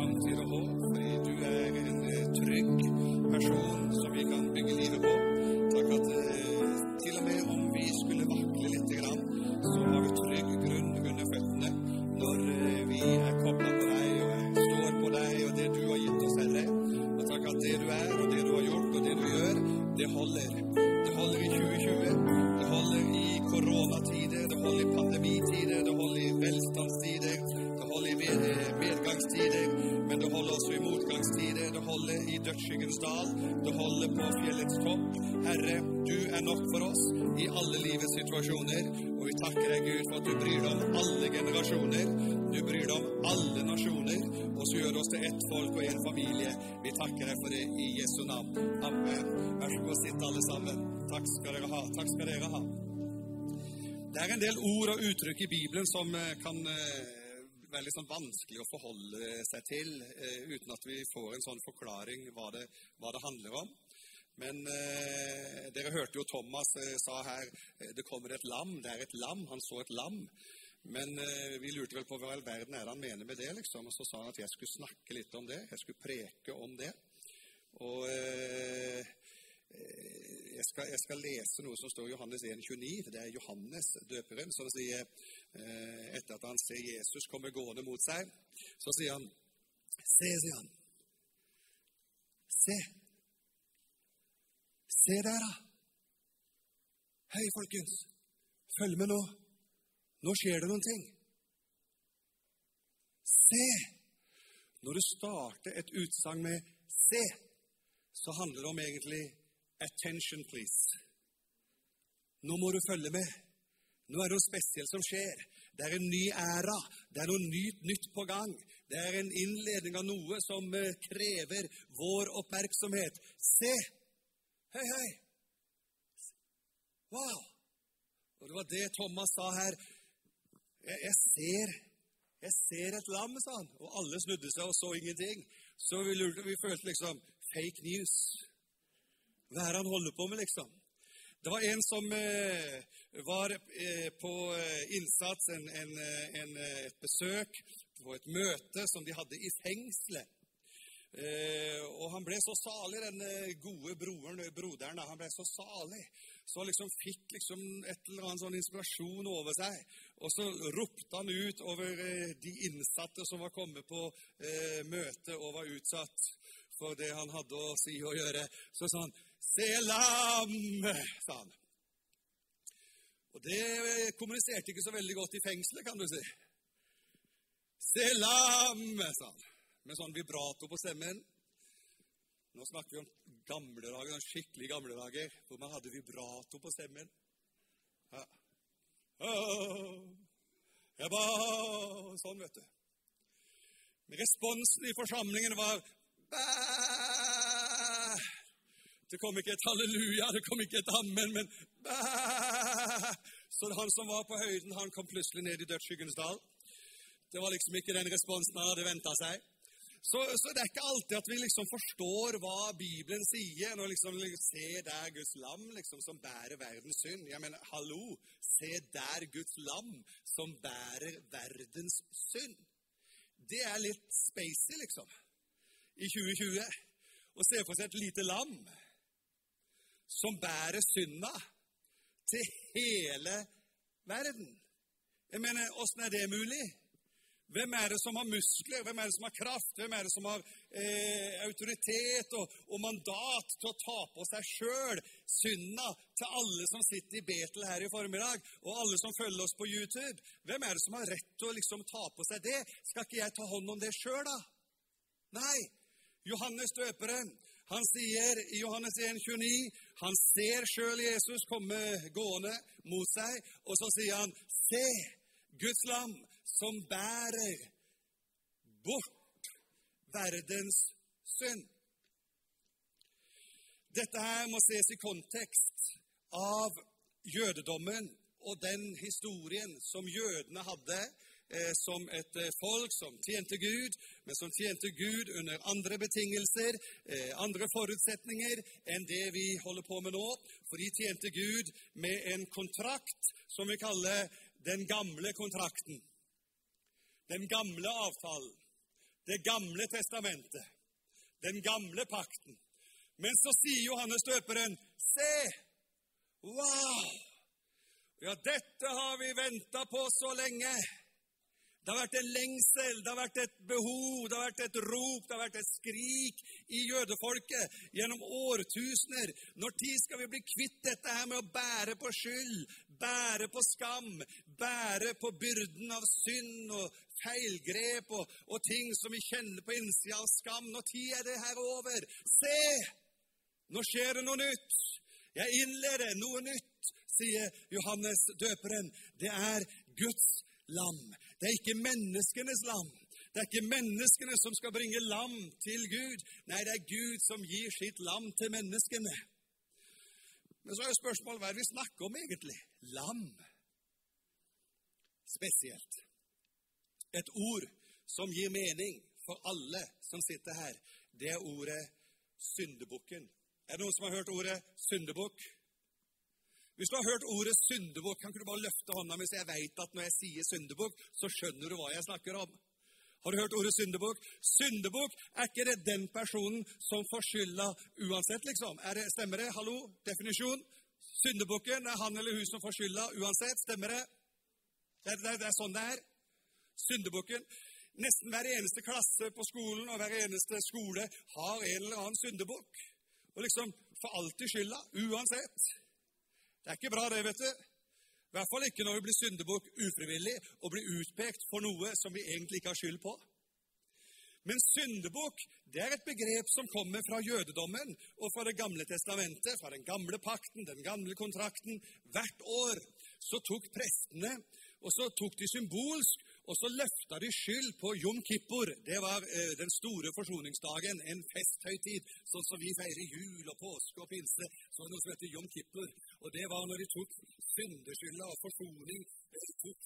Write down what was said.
framtid og håp, fordi du er en eh, trygg person som vi kan bygge livet på. Takk at takker deg, Gud, for at du bryr deg om alle generasjoner. Du bryr deg om alle nasjoner, og så gjør du oss til ett folk og en familie. Vi takker deg for det i Jesu navn. Amen. Vær så god, sitt alle sammen. Takk skal dere ha. Takk skal dere ha. Det er en del ord og uttrykk i Bibelen som eh, kan eh, være litt sånn vanskelig å forholde seg til eh, uten at vi får en sånn forklaring hva det, hva det handler om. Men eh, dere hørte jo Thomas eh, sa her eh, det kommer et lam. Det er et lam. Han så et lam. Men eh, vi lurte vel på hva i all verden er det han mener med det, liksom. Og så sa han at jeg skulle snakke litt om det. Jeg skulle preke om det. Og eh, eh, jeg, skal, jeg skal lese noe som står i Johannes 1,29. Det er Johannes, døperen, som sier etter at han ser Jesus komme gående mot seg, så sier han Se, sier han. Se. Se der, da. Hei, folkens. Følg med nå. Nå skjer det noen ting. Se. Når du starter et utsagn med 'se', så handler det om egentlig 'attention, please'. Nå må du følge med. Nå er det noe spesielt som skjer. Det er en ny æra. Det er noe nytt, nytt på gang. Det er en innledning av noe som eh, krever vår oppmerksomhet. Se! Hei, hei! Wow! Og det var det Thomas sa her. Jeg, jeg ser jeg ser et lam, sa han. Og alle snudde seg og så ingenting. Så vi, lurte, vi følte liksom fake news. Hva er det han holder på med, liksom? Det var en som eh, var eh, på eh, innsats, en, en, eh, en, eh, et besøk på et møte som de hadde i fengselet. Eh, og han ble så salig, den eh, gode broren, broderen. Han ble så salig. Så han liksom fikk liksom et eller annet sånn inspirasjon over seg. Og så ropte han ut over eh, de innsatte som var kommet på eh, møte og var utsatt for det han hadde å si og gjøre. Så sa han 'Se lam!' sa han. Og det eh, kommuniserte ikke så veldig godt i fengselet, kan du si. 'Se lam!' sa han med sånn vibrato på stemmen. Nå snakker vi om gamle dager, sånn skikkelig gamle dager, hvor man hadde vibrato på stemmen. Ja. Oh, Jeg ba Sånn, vet du. Men responsen i forsamlingen var bæ. Det kom ikke et halleluja, det kom ikke et amen, men bæ. Så han som var på høyden, han kom plutselig ned i dødsskyggens dal. Det var liksom ikke den responsen han hadde venta seg. Så, så, det er ikke alltid at vi liksom forstår hva Bibelen sier. når liksom, liksom Se der Guds lam liksom, som bærer verdens synd. Jeg mener, hallo! Se der Guds lam som bærer verdens synd. Det er litt spacey, liksom, i 2020. Å se for seg et lite lam som bærer synda til hele verden. Jeg mener, åssen er det mulig? Hvem er det som har muskler? Hvem er det som har kraft? Hvem er det som har eh, autoritet og, og, mandat til å ta på seg sjøl synda til alle som sitter i Betel her i formiddag, og alle som følger oss på YouTube? Hvem er det som har rett til å liksom ta på seg det? Skal ikke jeg ta hånd om det sjøl, da? Nei. Johannes døperen, han sier i Johannes 1, 29, Han ser sjøl Jesus komme gående mot seg, og så sier han, Se, Guds lam som bærer bort verdens synd. Dette her må ses i kontekst av jødedommen og den historien som jødene hadde eh, som et eh, folk som tjente Gud, men som tjente Gud under andre betingelser, eh, andre forutsetninger enn det vi holder på med nå. For de tjente Gud med en kontrakt som vi kaller den gamle kontrakten. Den gamle avtalen. Det gamle testamentet. Den gamle pakten. Men så sier Johannes døperen, se! Wow! Ja, dette har vi venta på så lenge. Det har vært en lengsel, det har vært et behov, det har vært et rop, det har vært et skrik i jødefolket gjennom årtusener. Når tid skal vi bli kvitt dette her med å bære på skyld, bære på skam, bære på byrden av synd og feilgrep og, og ting som vi kjenner på innsida av skam? Når tid er det her over? Se! Nå skjer det noe nytt. Jeg innleder noe nytt, sier Johannes døperen. Det er Guds lam. Det er ikke menneskenes lam. Det er ikke menneskene som skal bringe lam til Gud. Nei, det er Gud som gir sitt lam til menneskene. Men så er spørsmålet hva er det vi snakker om egentlig? Lam. Spesielt. Et ord som gir mening for alle som sitter her, det er ordet syndebukken. Er det noen som har hørt ordet syndebukk? Hvis du har hørt ordet syndebukk, kan ikke du bare løfte hånda mi, så jeg veit at når jeg sier syndebukk, så skjønner du hva jeg snakker om. Har du hørt ordet syndebukk? Syndebukk, er ikke det den personen som får skylda uansett, liksom? Er det, stemmer det? Hallo? Definisjon? Syndebukken er han eller hun som får skylda uansett. Stemmer det? Det, det, det er sånn det er. Syndebukken. Nesten hver eneste klasse på skolen og hver eneste skole har en eller annen syndebukk. Og liksom får alltid skylda, uansett. Det er ikke bra, det, vet du. I hvert fall ikke når vi blir syndebukk ufrivillig og blir utpekt for noe som vi egentlig ikke har skyld på. Men syndebukk det er et begrep som kommer fra jødedommen og fra Det gamle testamentet, fra den gamle pakten, den gamle kontrakten. Hvert år så tok prestene og så tok de symbolsk og så løfta de skyld på Jom Kippur. Det var eh, den store forsoningsdagen, en festhøytid, sånn som vi feirer jul og påske og pinse. Så noe som heter Jom Kippur. Og det var når de tok syndeskylda og forsoning. De tok